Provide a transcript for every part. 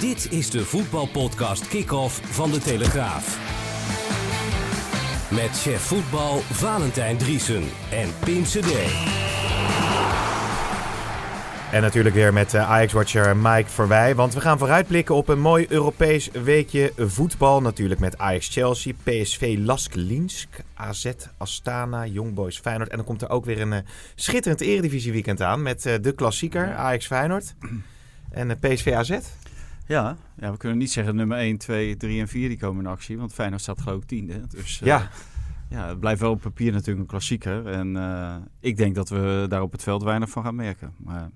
Dit is de voetbalpodcast Kick-Off van De Telegraaf. Met chef voetbal Valentijn Driesen en Pim CD. En natuurlijk weer met uh, Ajax-watcher Mike Verwij. Want we gaan vooruitblikken op een mooi Europees weekje voetbal. Natuurlijk met Ajax-Chelsea, PSV Lask Linsk, AZ Astana, Young Boys Feyenoord. En dan komt er ook weer een uh, schitterend eredivisie weekend aan met uh, de klassieker Ajax-Feyenoord en PSV AZ. Ja, ja, we kunnen niet zeggen nummer 1, 2, 3 en 4 die komen in actie. Want Feyenoord staat geloof ik tiende. Dus ja. ja, het blijft wel op papier natuurlijk een klassieker. En ik denk dat we daar op het veld weinig van gaan merken. Maar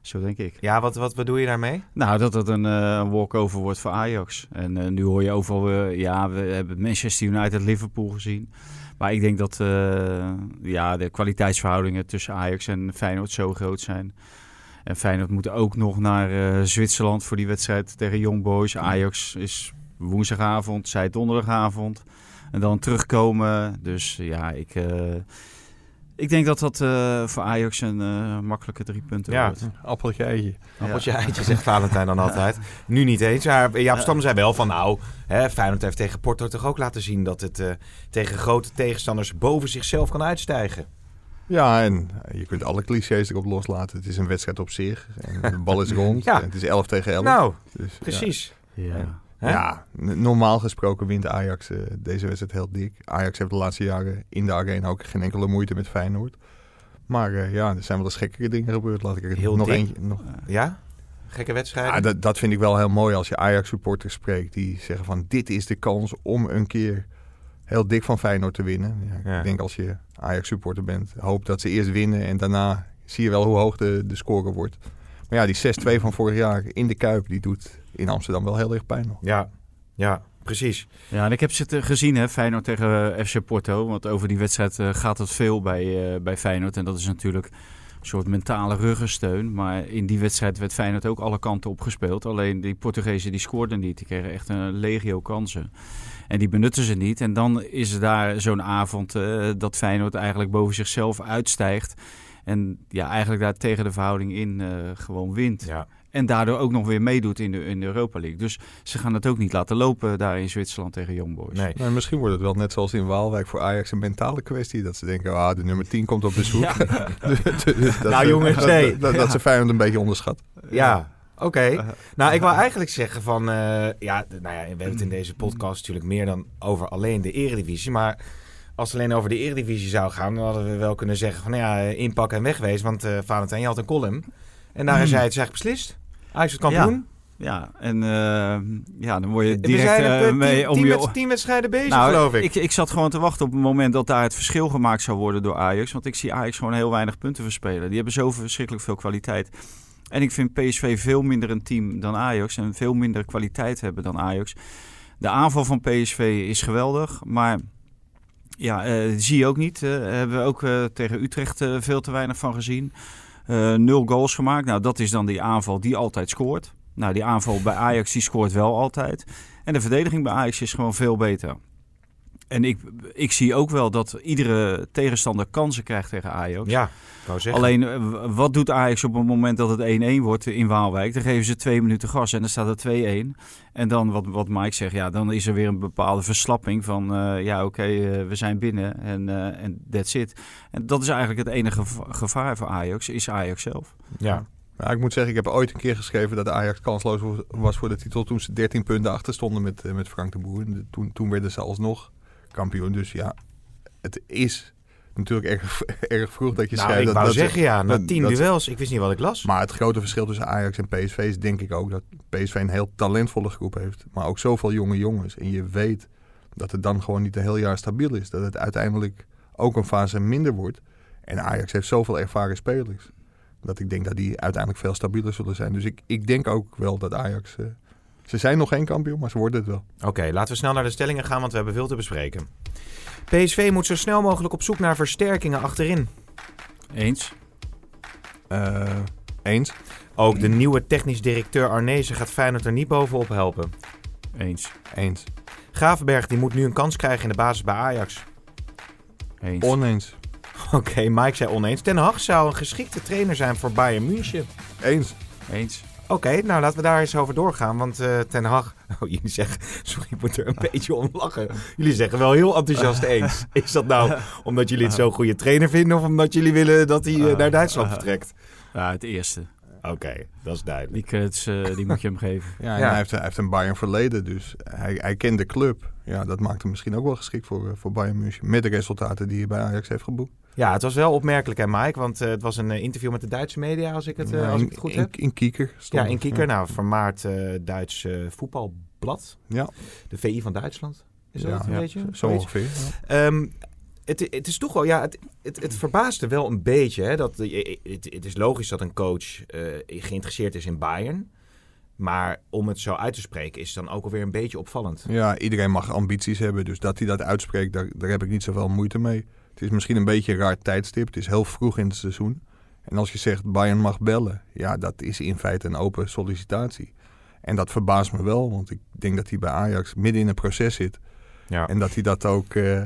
zo denk ik. Ja, wat, wat bedoel je daarmee? Nou, dat het een uh, walkover wordt voor Ajax. En nu hoor je overal, ja, we hebben Manchester United, Liverpool gezien. Maar ik denk dat ja, de kwaliteitsverhoudingen tussen Ajax en Feyenoord zo groot zijn. En Feyenoord moet ook nog naar Zwitserland voor die wedstrijd tegen Young Boys. Ajax is woensdagavond, zij donderdagavond. En dan terugkomen. Dus ja, ik... Ik denk dat dat uh, voor Ajax een uh, makkelijke drie punten ja, wordt. appeltje eitje. Appeltje eitje, zegt Valentijn dan altijd. Nu niet eens. Maar Jaap Stam zei wel van nou, hè, Feyenoord heeft tegen Porto toch ook laten zien dat het uh, tegen grote tegenstanders boven zichzelf kan uitstijgen. Ja, en je kunt alle clichés erop loslaten. Het is een wedstrijd op zich. En de bal is rond. ja. Het is 11 tegen 11. Nou, dus, precies. Ja. ja. Ja, normaal gesproken wint Ajax uh, deze wedstrijd heel dik. Ajax heeft de laatste jaren in de arena ook geen enkele moeite met Feyenoord. Maar uh, ja, er zijn wel eens gekkere dingen gebeurd. Laat ik er heel nog dik. eentje... Nog... Ja? Gekke wedstrijden? Ja, dat, dat vind ik wel heel mooi als je Ajax-supporters spreekt. Die zeggen van dit is de kans om een keer heel dik van Feyenoord te winnen. Ja, Ja. Ik denk als je Ajax-supporter bent, hoop dat ze eerst winnen. En daarna zie je wel hoe hoog de, de score wordt. Maar ja, die 6-2 van vorig jaar in de Kuip, die doet in Amsterdam wel heel erg pijn nog. Ja, ja, precies. Ja, en ik heb ze te- gezien, hè, Feyenoord tegen eh, FC Porto. Want over die wedstrijd eh, gaat het veel bij, eh, bij Feyenoord. En dat is natuurlijk een soort mentale ruggensteun. Maar in die wedstrijd werd Feyenoord ook alle kanten opgespeeld. Alleen die Portugezen die scoorden niet. Die kregen echt een legio kansen. En die benutten ze niet. En dan is er daar zo'n avond eh, dat Feyenoord eigenlijk boven zichzelf uitstijgt. En ja, eigenlijk daar tegen de verhouding in eh, gewoon wint. Ja. En daardoor ook nog weer meedoet in de, in de Europa League. Dus ze gaan het ook niet laten lopen daar in Zwitserland tegen Young Boys. Nee. Maar misschien wordt het wel net zoals in Waalwijk voor Ajax een mentale kwestie. Dat ze denken, ah, de nummer 10 komt op bezoek. Ja. Dus dat Nou, jongens, dat, nee. dat, dat ze Feyenoord een beetje onderschat. Ja, oké. Nou, ik wil eigenlijk zeggen van... eh, ja, nou ja, we hebben het in deze podcast natuurlijk meer dan over alleen de eredivisie. Maar als het alleen over de eredivisie zou gaan... dan hadden we wel kunnen zeggen van... nou ja, eh, inpakken en wegwezen. Want eh Valentijn, je had een column. En daar is hij het eigenlijk beslist. Ajax is kampioen. Ja, en eh, ja, dan word je direct eh, eh, mee tien, om tien je... tien wedstrijden bezig, Nou, geloof ik. ik. Ik zat gewoon te wachten op het moment dat daar het verschil gemaakt zou worden door Ajax. Want ik zie Ajax gewoon heel weinig punten verspelen. Die hebben zo verschrikkelijk veel kwaliteit. En ik vind PSV veel minder een team dan Ajax. En veel minder kwaliteit hebben dan Ajax. De aanval van PSV is geweldig. Maar ja, eh, zie je ook niet. Eh, hebben we ook eh, tegen Utrecht veel te weinig van gezien. Nul goals gemaakt. Nou, dat is dan die aanval die altijd scoort. Nou, die aanval bij Ajax die scoort wel altijd. En de verdediging bij Ajax is gewoon veel beter. En ik, ik zie ook wel dat iedere tegenstander kansen krijgt tegen Ajax. Ja, ik wou zeggen. Alleen, eh, wat doet Ajax op het moment dat het 1-1 wordt in Waalwijk? Dan geven ze twee minuten gas en dan staat het 2-1. En dan, wat, wat Mike zegt, ja, dan is er weer een bepaalde verslapping van... eh, ja, oké, eh, we zijn binnen en en that's it. En dat is eigenlijk het enige gev- gevaar voor Ajax, is Ajax zelf. Ja, Maar ik moet zeggen, ik heb ooit een keer geschreven dat Ajax kansloos was voor de titel toen ze 13 punten achter stonden met, met Frank de Boer. En de- Toen, toen werden ze alsnog kampioen. Dus ja, het is natuurlijk erg, erg vroeg dat je nou, schrijft ik dat, wou dat ze- zeggen ja, na dat- tien dat duels. Ik wist niet wat ik las. Maar het grote verschil tussen Ajax en PSV is denk ik ook dat PSV een heel talentvolle groep heeft. Maar ook zoveel jonge jongens. En je weet dat het dan gewoon niet een heel jaar stabiel is. Dat het uiteindelijk ook een fase minder wordt. En Ajax heeft zoveel ervaren spelers. Dat ik denk dat die uiteindelijk veel stabieler zullen zijn. Dus ik, ik denk ook wel dat Ajax... eh, ze zijn nog geen kampioen, maar ze worden het wel. Oké, laten we snel naar de stellingen gaan, want we hebben veel te bespreken. PSV moet zo snel mogelijk op zoek naar versterkingen achterin. Eens? Eh, eens? Ook de nieuwe technisch directeur Arnezen gaat Feyenoord er niet bovenop helpen. Eens. Eens. Gravenberg die moet nu een kans krijgen in de basis bij Ajax. Eens. Oneens. Oké, Mike zei oneens. Ten Hag zou een geschikte trainer zijn voor Bayern München. Eens. Eens. Oké, nou laten we daar eens over doorgaan. Want eh, Ten Hag... Oh, jullie zeggen... Sorry, ik moet er een beetje om lachen. Jullie zeggen wel heel enthousiast eens. Is dat nou omdat jullie het zo'n goede trainer vinden... of omdat jullie willen dat hij eh, naar Duitsland vertrekt? Ja, het eerste. Oké, dat is duidelijk. Die credits eh, die moet je hem geven. Ja. Hij, heeft, hij heeft een Bayern verleden, dus hij, hij kent de club. Ja, dat maakt hem misschien ook wel geschikt voor, voor Bayern München. Met de resultaten die hij bij Ajax heeft geboekt. Ja, het was wel opmerkelijk, hè Mike? Want eh, het was een eh, interview met de Duitse media, als ik het, Ja, als ik het goed in, heb. in Kieker. stond Ja, in Kieker. Nou, vermaard eh, Duits voetbalblad. Ja, De VI van Duitsland. Is dat ja, een ja, beetje? zo ongeveer. ja. Ehm, het, het is toch wel, ja, het, het, het verbaasde wel een beetje. Hè, dat, het, het is logisch dat een coach geïnteresseerd is in Bayern. Maar om het zo uit te spreken is dan ook alweer een beetje opvallend. Ja, iedereen mag ambities hebben. Dus dat hij dat uitspreekt, daar, daar heb ik niet zoveel moeite mee. Het is misschien een beetje een raar tijdstip. Het is heel vroeg in het seizoen. En als je zegt Bayern mag bellen, ja, dat is in feite een open sollicitatie. En dat verbaast me wel, want ik denk dat hij bij Ajax midden in het proces zit. Ja. En dat hij dat ook, eh,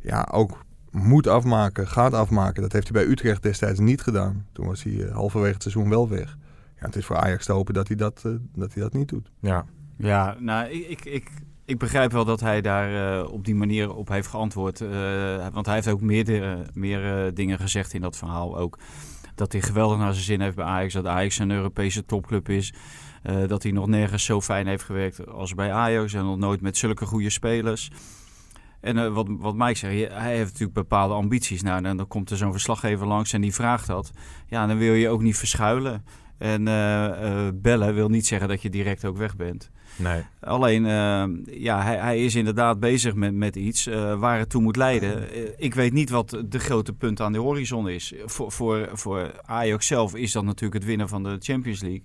ja, ook moet afmaken, gaat afmaken. Dat heeft hij bij Utrecht destijds niet gedaan. Toen was hij eh, halverwege het seizoen wel weg. Ja, het is voor Ajax te hopen dat hij dat, eh, dat, hij dat niet doet. ja. Ja, nou, ik, ik, ik, ik begrijp wel dat hij daar eh, op die manier op heeft geantwoord. eh, want hij heeft ook meerdere, meer eh, dingen gezegd in dat verhaal. Ook dat hij geweldig naar zijn zin heeft bij Ajax. Dat Ajax een Europese topclub is. dat hij nog nergens zo fijn heeft gewerkt als bij Ajax. En nog nooit met zulke goede spelers. En wat, wat Mike zegt, hij heeft natuurlijk bepaalde ambities. Nou, en dan komt er zo'n verslaggever langs en die vraagt dat. Ja, dan wil je ook niet verschuilen. En bellen wil niet zeggen dat je direct ook weg bent. Alleen, eh, ja, hij, hij is inderdaad bezig met, met iets eh, waar het toe moet leiden. Eh, ik weet niet wat de grote punt aan de horizon is. Voor, voor, voor Ajax zelf is dat natuurlijk het winnen van de Champions League.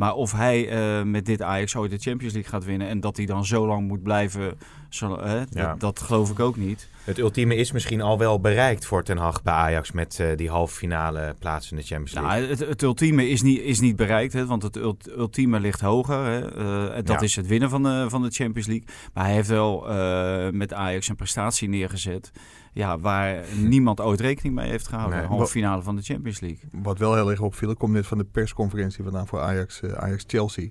Maar of hij eh, met dit Ajax ooit de Champions League gaat winnen... en dat hij dan zo lang moet blijven, zo, hè, Ja. dat, dat geloof ik ook niet. Het ultieme is misschien al wel bereikt voor Ten Hag bij Ajax met eh, die halve finale plaats in de Champions League. Nou, het, het ultieme is niet, is niet bereikt, hè, want het ult- ultieme ligt hoger. Hè. Eh, dat Ja. is het winnen van de, van de Champions League. Maar hij heeft wel eh, met Ajax een prestatie neergezet... Ja, waar niemand ooit rekening mee heeft gehouden. Nee. Halve finale van de Champions League. Wat wel heel erg opviel, ik kom net van de persconferentie vandaan voor Ajax, eh, Ajax-Chelsea.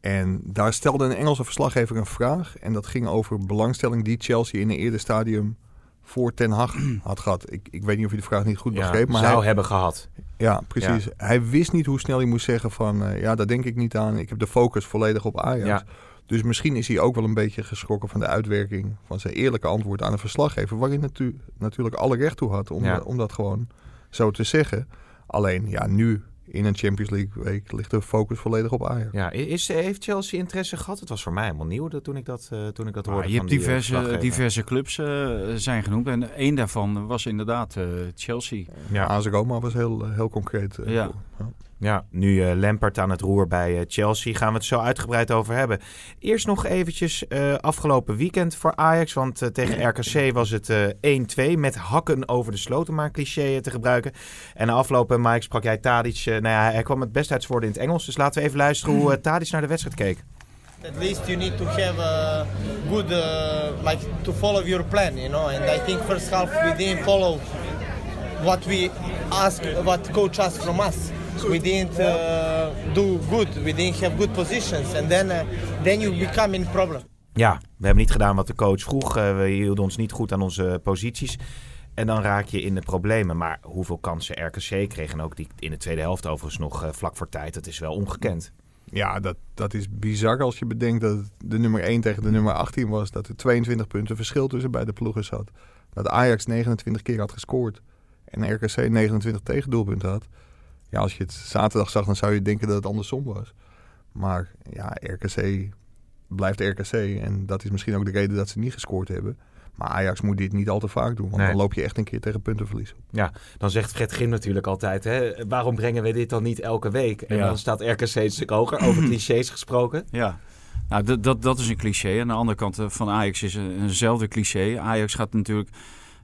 En daar stelde een Engelse verslaggever een vraag. En dat ging over belangstelling die Chelsea in een eerder stadium voor Ten Hag had gehad. Ik, ik weet niet of je de vraag niet goed Ja, begreep. Maar zou hij, hebben gehad. ja, precies. Hij wist niet hoe snel hij moest zeggen van... eh, ja, daar denk ik niet aan. Ik heb de focus volledig op Ajax. Ja. Dus misschien is hij ook wel een beetje geschrokken van de uitwerking... van zijn eerlijke antwoord aan een verslaggever... waarin natu natuurlijk alle recht toe had om, Ja. om dat gewoon zo te zeggen. Alleen, ja, nu in een Champions League week ligt de focus volledig op Ajax. Ja, is, heeft Chelsea interesse gehad? Het was voor mij helemaal nieuw dat, toen ik dat, eh, toen ik dat hoorde. Je van hebt die, eh, diverse, diverse clubs eh, zijn genoemd. En één daarvan was inderdaad eh, Chelsea. Ja. Roma was heel, eh, heel concreet. eh, Ja. Ja, nu eh Lampard aan het roer bij eh, Chelsea. Gaan we het zo uitgebreid over hebben. Eerst nog eventjes eh, afgelopen weekend voor Ajax. Want tegen RKC was het eh 1-2 met hakken over de sloot, om maar een cliché te gebruiken. En na aflopen, Mike, sprak jij Tadic. nou ja, hij kwam het best uit in het Engels. Dus laten we even luisteren hoe Tadic naar de wedstrijd keek. At least you need to have a good, uh, like, to follow your plan, you know. And I think first half we didn't follow what we ask, what coach asked from us. We didn't uh, do good. We didn't have good positions, and then, uh, then you become in problem. Ja, we hebben niet gedaan wat de coach vroeg. Eh, we hielden ons niet goed aan onze posities. En dan raak je in de problemen. Maar hoeveel kansen RKC kreeg en ook die in de tweede helft overigens nog eh, vlak voor tijd. Dat is wel ongekend. Ja, dat, dat is bizar als je bedenkt dat het de nummer 1 tegen de nummer 18 was. Dat er 22 punten verschil tussen beide ploegen zat. Dat Ajax 29 keer had gescoord en RKC 29 tegendoelpunten had. Ja, als je het zaterdag zag, dan zou je denken dat het andersom was. Maar ja, RKC blijft RKC. En dat is misschien ook de reden dat ze niet gescoord hebben. Maar Ajax moet dit niet al te vaak doen. Want Nee. dan loop je echt een keer tegen puntenverlies op. Ja, dan zegt Fred Grim natuurlijk altijd... Hè, waarom brengen we dit dan niet elke week? En Ja. dan staat RKC een stuk hoger, over clichés gesproken. Ja, nou, dat, dat, dat is een cliché. Aan de andere kant eh, van Ajax is een, eenzelfde cliché. Ajax gaat natuurlijk,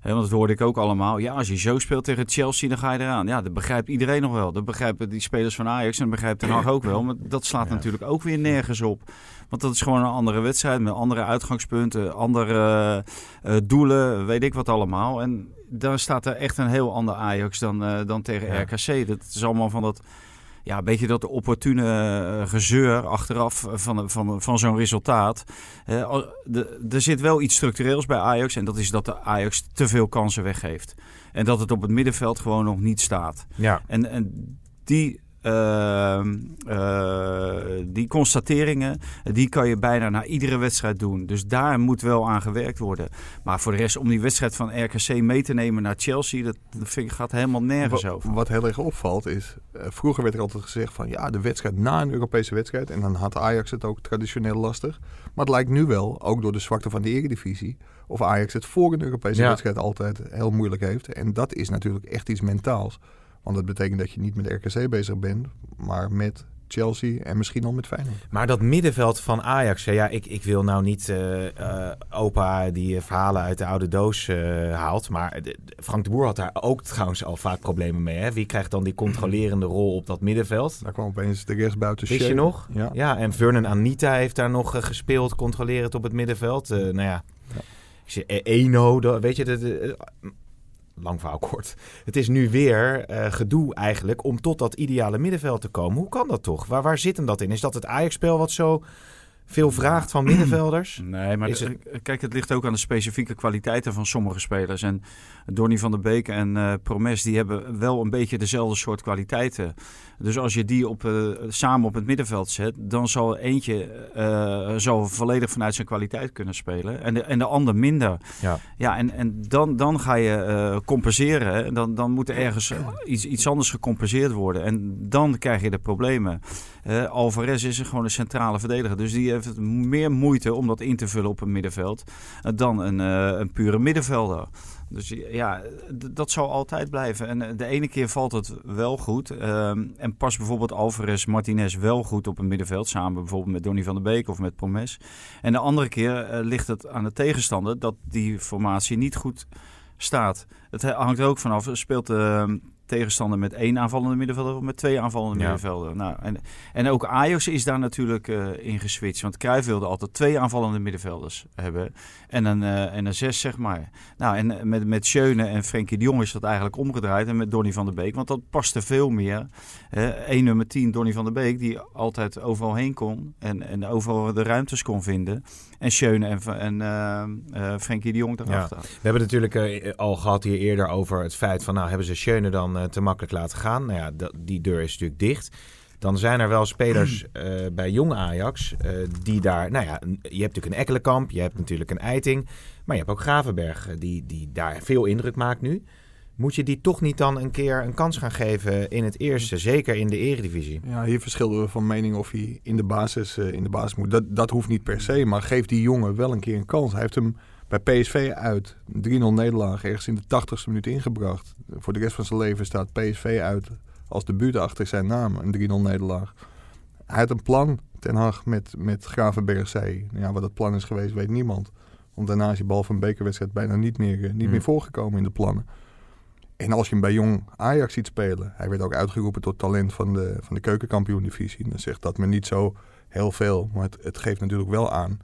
want dat hoorde ik ook allemaal. Ja, als je zo speelt tegen Chelsea, dan ga je eraan. Ja, dat begrijpt iedereen nog wel. Dat begrijpen die spelers van Ajax en dat begrijpt Ten Hag ook wel. Maar dat slaat Ja. natuurlijk ook weer nergens op. Want dat is gewoon een andere wedstrijd met andere uitgangspunten, andere eh, doelen, weet ik wat allemaal. En daar staat er echt een heel ander Ajax dan, eh, dan tegen Ja. RKC. Dat is allemaal van dat ja, een beetje dat opportune eh, gezeur achteraf van, van, van zo'n resultaat. Eh, de- er zit wel iets structureels bij Ajax. En dat is dat de Ajax te veel kansen weggeeft. En dat het op het middenveld gewoon nog niet staat. Ja, En, en die, ehm, eh, die constateringen, die kan je bijna na iedere wedstrijd doen. Dus daar moet wel aan gewerkt worden. Maar voor de rest, om die wedstrijd van RKC mee te nemen naar Chelsea, dat, dat vind ik, gaat helemaal nergens Wa- over. Wat heel erg opvalt is, eh, vroeger werd er altijd gezegd van ja, de wedstrijd na een Europese wedstrijd. En dan had Ajax het ook traditioneel lastig. Maar het lijkt nu wel, ook door de zwakte van de Eredivisie, of Ajax het voor een Europese Ja. wedstrijd altijd heel moeilijk heeft. En dat is natuurlijk echt iets mentaals. Want dat betekent dat je niet met RKC bezig bent, maar met Chelsea en misschien al met Feyenoord. maar dat middenveld van Ajax, hè, ja, ik, ik wil nou niet eh, eh, opa die eh, verhalen uit de oude doos haalt. Maar Frank de Boer had daar ook trouwens al vaak problemen mee. Hè? Wie krijgt dan die controlerende rol op dat middenveld? Daar kwam opeens de rechtsbuiten Wist je nog? Ja. Ja, en Vernon Anita heeft daar nog gespeeld, controlerend op het middenveld. Nou ja, Ja. ik zeg, Eno, weet je, dat, lang verhaal kort. Het is nu weer eh, gedoe eigenlijk om tot dat ideale middenveld te komen. Hoe kan dat toch? Waar, waar zit hem dat in? Is dat het Ajax-spel wat zo veel vraagt van middenvelders? Nee, maar het- kijk, het ligt ook aan de specifieke kwaliteiten van sommige spelers. En Donny van der Beek en eh Promes, die hebben wel een beetje dezelfde soort kwaliteiten. Dus als je die op, eh, samen op het middenveld zet, dan zal eentje eh, zal volledig vanuit zijn kwaliteit kunnen spelen. En de, en de ander minder. Ja. Ja, en, en dan, dan ga je compenseren. hè. Dan, dan moet er ergens iets, iets anders gecompenseerd worden. En dan krijg je de problemen. Alvarez is gewoon een centrale verdediger. Dus die heeft meer moeite om dat in te vullen op een middenveld. dan een, een pure middenvelder. Dus ja, dat zal altijd blijven. En eh, de ene keer valt het wel goed. ehm, en past bijvoorbeeld Alvarez, Martinez wel goed op een middenveld. Samen bijvoorbeeld met Donny van der Beek of met Promes. En de andere keer eh, ligt het aan de tegenstander dat die formatie niet goed staat. Het hangt er ook vanaf. Speelt de tegenstander met één aanvallende middenvelder of met twee aanvallende Ja. middenvelden? Nou, en, en ook Ajax is daar natuurlijk eh in geswitcht. Want Cruijff wilde altijd twee aanvallende middenvelders hebben. En een, eh, en een zes, zeg maar. Nou, en eh, met, met Schöne en Frenkie de Jong is dat eigenlijk omgedraaid. En met Donny van der Beek. Want dat paste veel meer. Eén nummer 10, Donny van der Beek, die altijd overal heen kon. En, en overal de ruimtes kon vinden. En Schöne en, en eh, Frenkie de Jong daarachter. We hebben natuurlijk al gehad hier eerder over het feit van... nou, hebben ze Schöne dan eh, te makkelijk laten gaan? Nou ja, die deur is natuurlijk dicht. Dan zijn er wel spelers eh, bij jong Ajax eh, die daar... Nou ja, je hebt natuurlijk een Ekkelenkamp, je hebt natuurlijk een Eiting... maar je hebt ook Gravenberg, die, die daar veel indruk maakt nu. Moet je die toch niet dan een keer een kans gaan geven in het eerste? Zeker in de eredivisie. Ja, hier verschilden we van mening of hij in de basis, in de basis moet. Dat, dat hoeft niet per se, maar geef die jongen wel een keer een kans. Hij heeft hem bij PSV uit 3-0 nederlaag ergens in de 80ste minuut ingebracht. Voor de rest van zijn leven staat PSV uit als debuut achter zijn naam, een 3-0 nederlaag. Hij had een plan, Ten Hag, met, met Gravenberg zei. Ja, wat dat plan is geweest, weet niemand. Want daarna is die bal van bekerwedstrijd bijna niet meer, eh, niet Hmm. meer voorgekomen in de plannen. En als je hem bij jong Ajax ziet spelen, hij werd ook uitgeroepen tot talent van de, van de keukenkampioen-divisie. Dan zegt dat me niet zo heel veel, maar het, het geeft natuurlijk wel aan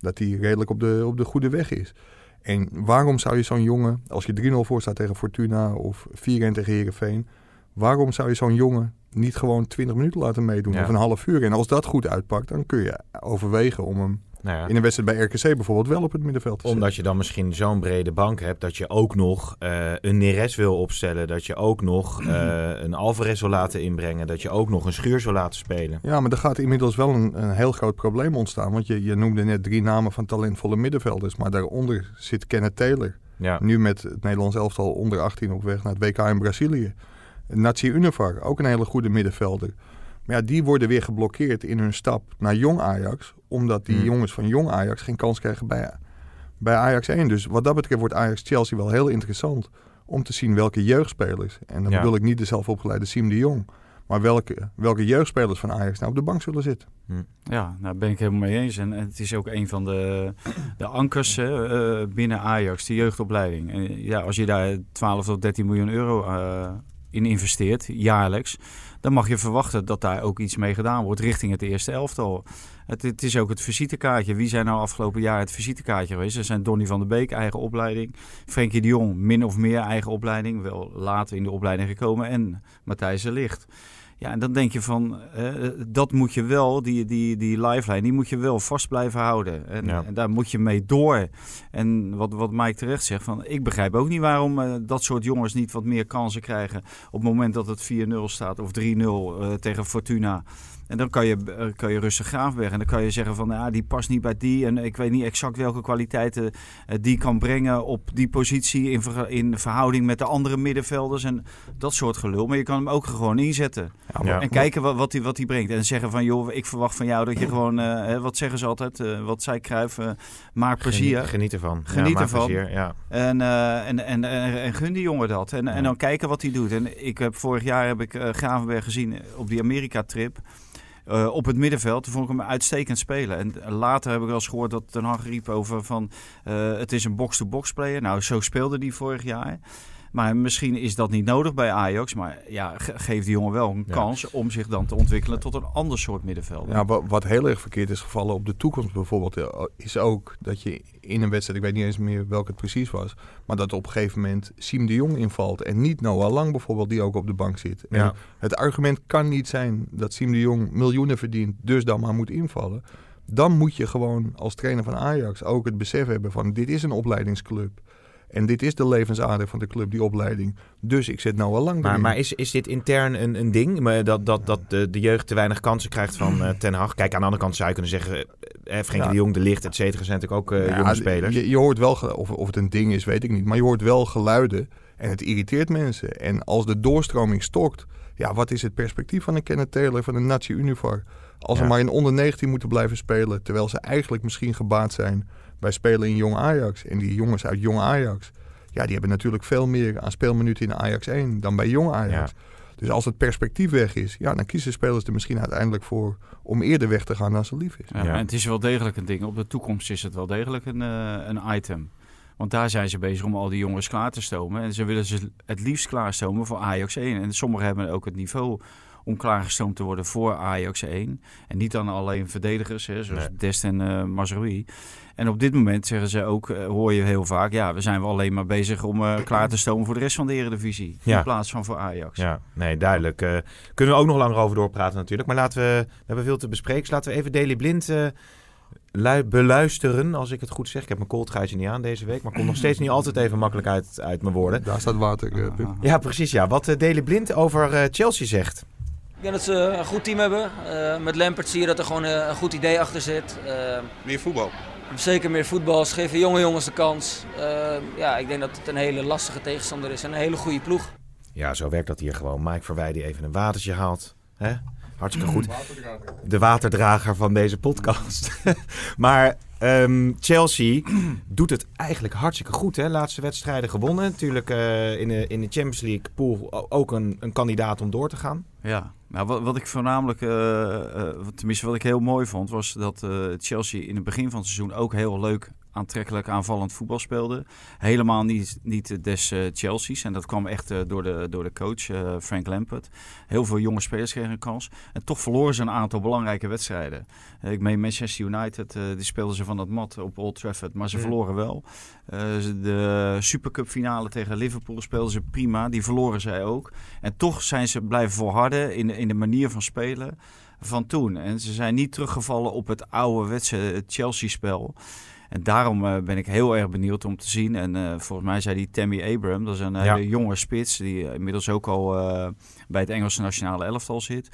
dat hij redelijk op de, op de goede weg is. En waarom zou je zo'n jongen, als je 3-0 voor staat tegen Fortuna of 4-1 tegen Herenveen, waarom zou je zo'n jongen niet gewoon 20 minuten laten meedoen Ja. of een half uur? En als dat goed uitpakt, dan kun je overwegen om hem Nou ja. in een wedstrijd bij RKC bijvoorbeeld wel op het middenveld zetten. Omdat je dan misschien zo'n brede bank hebt dat je ook nog eh, een Neres wil opstellen. Dat je ook nog eh, een Alvarez wil laten inbrengen. Dat je ook nog een Schuurs wil laten spelen. Ja, maar er gaat inmiddels wel een, een heel groot probleem ontstaan. Want je, je noemde net drie namen van talentvolle middenvelders. Maar daaronder zit Kenneth Taylor. Ja, Nu met het Nederlands elftal onder 18 op weg naar het WK in Brazilië. Natsi Univar, ook een hele goede middenvelder. Maar ja, die worden weer geblokkeerd in hun stap naar jong Ajax. Omdat die Hmm. jongens van jong Ajax geen kans krijgen bij, bij Ajax 1. Dus wat dat betreft wordt Ajax-Chelsea wel heel interessant. Om te zien welke jeugdspelers. En dan Ja. bedoel ik niet de zelfopgeleide Siem de Jong. Maar welke, welke jeugdspelers van Ajax nou op de bank zullen zitten. Ja, daar ben ik helemaal mee eens. En het is ook een van de, de ankers hè, eh, binnen Ajax, de jeugdopleiding. En ja, als je daar 12 tot 13 miljoen euro eh, in investeert, jaarlijks, dan mag je verwachten dat daar ook iets mee gedaan wordt richting het eerste elftal. Het, het is ook het visitekaartje. Wie zijn nou afgelopen jaar het visitekaartje geweest? Er zijn Donny van der Beek, eigen opleiding. Frenkie de Jong, min of meer eigen opleiding. Wel later in de opleiding gekomen. En Matthijs de Ligt. Ja, en dan denk je van, eh, dat moet je wel, die, die, die lifeline, die moet je wel vast blijven houden. En, Ja. en daar moet je mee door. En wat, wat Mike terecht zegt, van, ik begrijp ook niet waarom eh, dat soort jongens niet wat meer kansen krijgen op het moment dat het 4-0 staat of 3-0 eh, tegen Fortuna. En dan kan je, eh, kan je rustig Graafberg. En dan kan je zeggen van ja, die past niet bij die. En ik weet niet exact welke kwaliteiten eh, die kan brengen op die positie in, verga- in verhouding met de andere middenvelders. En dat soort gelul. Maar je kan hem ook gewoon inzetten. Ja, maar-. En kijken wat, wat, hij, wat hij brengt. En zeggen van joh, ik verwacht van jou dat je gewoon, eh, wat zeggen ze altijd, wat Cruijff, eh, maak plezier. Geniet, geniet ervan. Geniet ja, ervan. plezier, ja. En, en, en, en, en gun die jongen dat. En, en dan kijken wat hij doet. En ik heb vorig jaar heb ik Gravenberg gezien op die Amerika-trip. Eh, op het middenveld. Vond ik hem uitstekend spelen. En later heb ik wel eens gehoord dat Ten Hag riep over van... eh, het is een box-to-box player. Nou, zo speelde hij vorig jaar. Maar misschien is dat niet nodig bij Ajax. Maar ja, ge- geef die jongen wel een Ja. kans om zich dan te ontwikkelen tot een ander soort middenvelder. Ja, wa- wat heel erg verkeerd is gevallen op de toekomst bijvoorbeeld, eh, is ook dat je in een wedstrijd, ik weet niet eens meer welke het precies was, maar dat op een gegeven moment Siem de Jong invalt en niet Noah Lang bijvoorbeeld, die ook op de bank zit. En Ja. het argument kan niet zijn dat Siem de Jong miljoenen verdient, dus dan maar moet invallen. Dan moet je gewoon als trainer van Ajax ook het besef hebben van dit is een opleidingsclub. En dit is de levensader van de club, die opleiding. Dus ik zet Noah Lang Maar, maar is, is dit intern een, een ding? Dat, dat, dat de, de jeugd te weinig kansen krijgt van eh, Ten Hag? Kijk, aan de andere kant zou je kunnen zeggen... eh, Frenkie Ja. de Jong, De Licht, et cetera... zijn natuurlijk ook eh, Ja, jonge spelers. Je, je hoort wel, of, of het een ding is, weet ik niet. Maar je hoort wel geluiden en het irriteert mensen. En als de doorstroming stokt, ja, wat is het perspectief van een Kenneth Taylor, van een Nazi Univar? Als Ja. ze maar in onder 19 moeten blijven spelen, terwijl ze eigenlijk misschien gebaat zijn bij spelen in Jong Ajax. En die jongens uit Jong Ajax, ja, die hebben natuurlijk veel meer aan speelminuten in Ajax 1 dan bij Jong Ajax. Dus als het perspectief weg is, ja, dan kiezen spelers er misschien uiteindelijk voor om eerder weg te gaan dan ze lief is. Ja, Ja. En het is wel degelijk een ding. Op de toekomst is het wel degelijk een, eh, een item. Want daar zijn ze bezig om al die jongens klaar te stomen. En ze willen ze het liefst klaarstomen voor Ajax 1. En sommigen hebben ook het niveau om klaargestoomd te worden voor Ajax 1. En niet dan alleen verdedigers, hè, zoals Nee. Dest en Mazraoui. En op dit moment zeggen ze ook, eh, hoor je heel vaak... ja, we zijn wel alleen maar bezig om eh, klaar te stomen voor de rest van de Eredivisie. Ja. In plaats van voor Ajax. Ja, nee, duidelijk. Eh, kunnen we ook nog langer over doorpraten natuurlijk. Maar laten we, we hebben veel te bespreken. Dus laten we even Daily Blind eh, lui- beluisteren, als ik het goed zeg. Ik heb mijn kooltruitje niet aan deze week, maar komt nog steeds niet altijd even makkelijk uit, uit mijn woorden. Daar staat water. Ja, precies ja. Wat Daily Blind over eh, Chelsea zegt. Ik denk dat ze een goed team hebben. Eh, met Lampert zie je dat er gewoon een goed idee achter zit. Eh, Meer voetbal. zeker meer voetbal. Ze geven jonge jongens de kans. Eh, ja, ik denk dat het een hele lastige tegenstander is en een hele goede ploeg. Ja, zo werkt dat hier gewoon. Mike Verwij die even een watertje haalt. Hè? Hartstikke goed. De waterdrager van deze podcast. maar ehm, Chelsea doet het eigenlijk hartstikke goed. Hè? Laatste wedstrijden gewonnen. Natuurlijk eh, in, de, in de Champions League pool ook een, een kandidaat om door te gaan. Ja, nou, wat, wat ik voornamelijk, eh, eh, tenminste wat ik heel mooi vond, was dat Chelsea in het begin van het seizoen ook heel leuk, aantrekkelijk aanvallend voetbal speelde. Helemaal niet, niet des eh, Chelsea's. En dat kwam echt eh, door, de, door de coach eh, Frank Lampard. Heel veel jonge spelers kregen een kans. En toch verloren ze een aantal belangrijke wedstrijden. Ik meen Manchester United, die speelden ze van dat mat op Old Trafford, maar ze verloren wel. De Supercup finale tegen Liverpool speelden ze prima, die verloren zij ook. En toch zijn ze blijven volharden in, in de manier van spelen van toen. En ze zijn niet teruggevallen op het ouderwetse Chelsea-spel. En daarom eh, ben ik heel erg benieuwd om te zien. En eh, volgens mij zei die Tammy Abraham, dat is een Ja. hele jonge spits... die inmiddels ook al eh, bij het Engelse nationale elftal zit...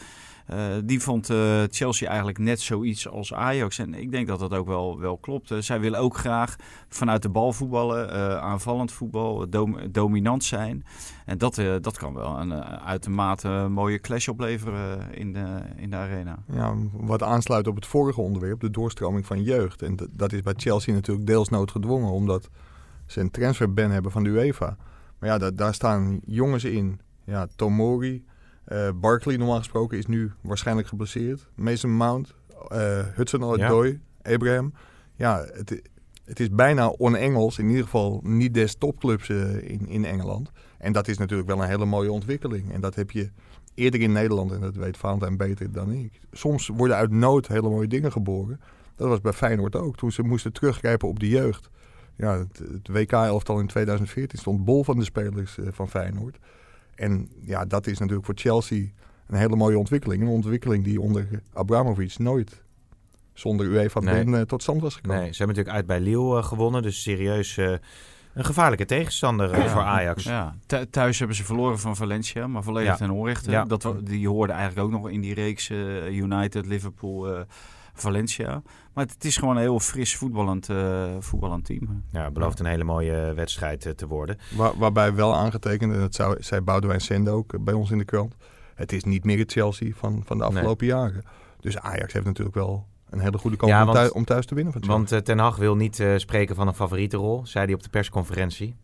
Eh, die vond eh, Chelsea eigenlijk net zoiets als Ajax. En ik denk dat dat ook wel, wel klopt. Zij willen ook graag vanuit de bal voetballen, eh, aanvallend voetbal, dom- dominant zijn. En dat, dat kan wel een uitermate mooie clash opleveren in de, in de arena. Ja, wat aansluit op het vorige onderwerp, de doorstroming van jeugd. En dat is bij Chelsea natuurlijk deels noodgedwongen, omdat ze een transferban hebben van de UEFA. Maar ja, da- daar staan jongens in. Ja, Tomori, eh Barkley normaal gesproken is nu waarschijnlijk geblesseerd. Mason Mount, eh Hudson Odoi, Abraham. Ja, het, het is bijna on-Engels, in ieder geval niet des topclubs eh, in, in Engeland. En dat is natuurlijk wel een hele mooie ontwikkeling. En dat heb je eerder in Nederland, en dat weet Valentijn beter dan ik. Soms worden uit nood hele mooie dingen geboren. Dat was bij Feyenoord ook, toen ze moesten teruggrijpen op de jeugd. Ja, het, het WK-elftal in 2014 stond bol van de spelers van Feyenoord. En ja, dat is natuurlijk voor Chelsea een hele mooie ontwikkeling. Een ontwikkeling die onder Abramovic nooit zonder UEFA Nee. eh, tot stand was gekomen. Nee, ze hebben natuurlijk uit bij Lille eh, gewonnen. Dus serieus eh, een gevaarlijke tegenstander eh, voor Ajax. Ja, Thu- thuis hebben ze verloren van Valencia, maar volledig Ja. ten onrechte. Ja. Dat, die hoorden eigenlijk ook nog in die reeks eh, United, Liverpool, eh, Valencia. Maar het, is gewoon een heel fris voetballend, eh, voetballend team. Ja, het belooft een hele mooie wedstrijd eh, te worden. Waar, waarbij wel aangetekend, en dat zou, zei Boudewijn Sende ook eh, bij ons in de krant. Het is niet meer het Chelsea van, van de afgelopen jaren. Dus Ajax heeft natuurlijk wel een hele goede kans Ja, om, thuis, om thuis te winnen van. Want eh, Ten Hag wil niet eh, spreken van een favoriete rol, zei hij op de persconferentie.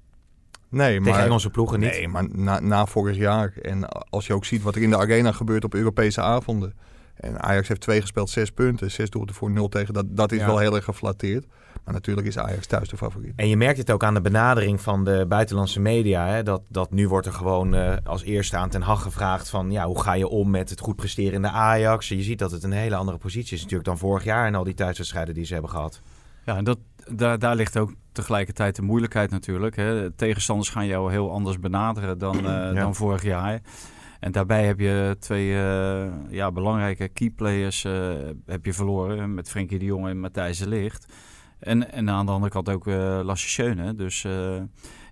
nee, Tegen maar, Engelse ploegen niet. nee, maar na, na vorig jaar. En als je ook ziet wat er in de arena gebeurt op Europese avonden. En Ajax heeft twee gespeeld, zes punten. Zes doelpunten voor nul tegen. Dat, dat is Ja. wel heel erg geflatteerd. Maar natuurlijk is Ajax thuis de favoriet. En je merkt het ook aan de benadering van de buitenlandse media. Hè? Dat, dat nu wordt er gewoon eh, als eerste aan Ten Hag gevraagd van... Ja, hoe ga je om met het goed presteren in de Ajax? Je ziet dat het een hele andere positie is natuurlijk dan vorig jaar... en al die thuiswedstrijden die ze hebben gehad. Ja, en dat, daar, daar ligt ook tegelijkertijd de moeilijkheid natuurlijk. Hè. Tegenstanders gaan jou heel anders benaderen dan, eh, dan vorig jaar. En daarbij heb je twee eh, ja, belangrijke keyplayers eh heb je verloren. Met Frenkie de Jong en Matthijs de Ligt. En, en aan de andere kant ook Schöne. Dus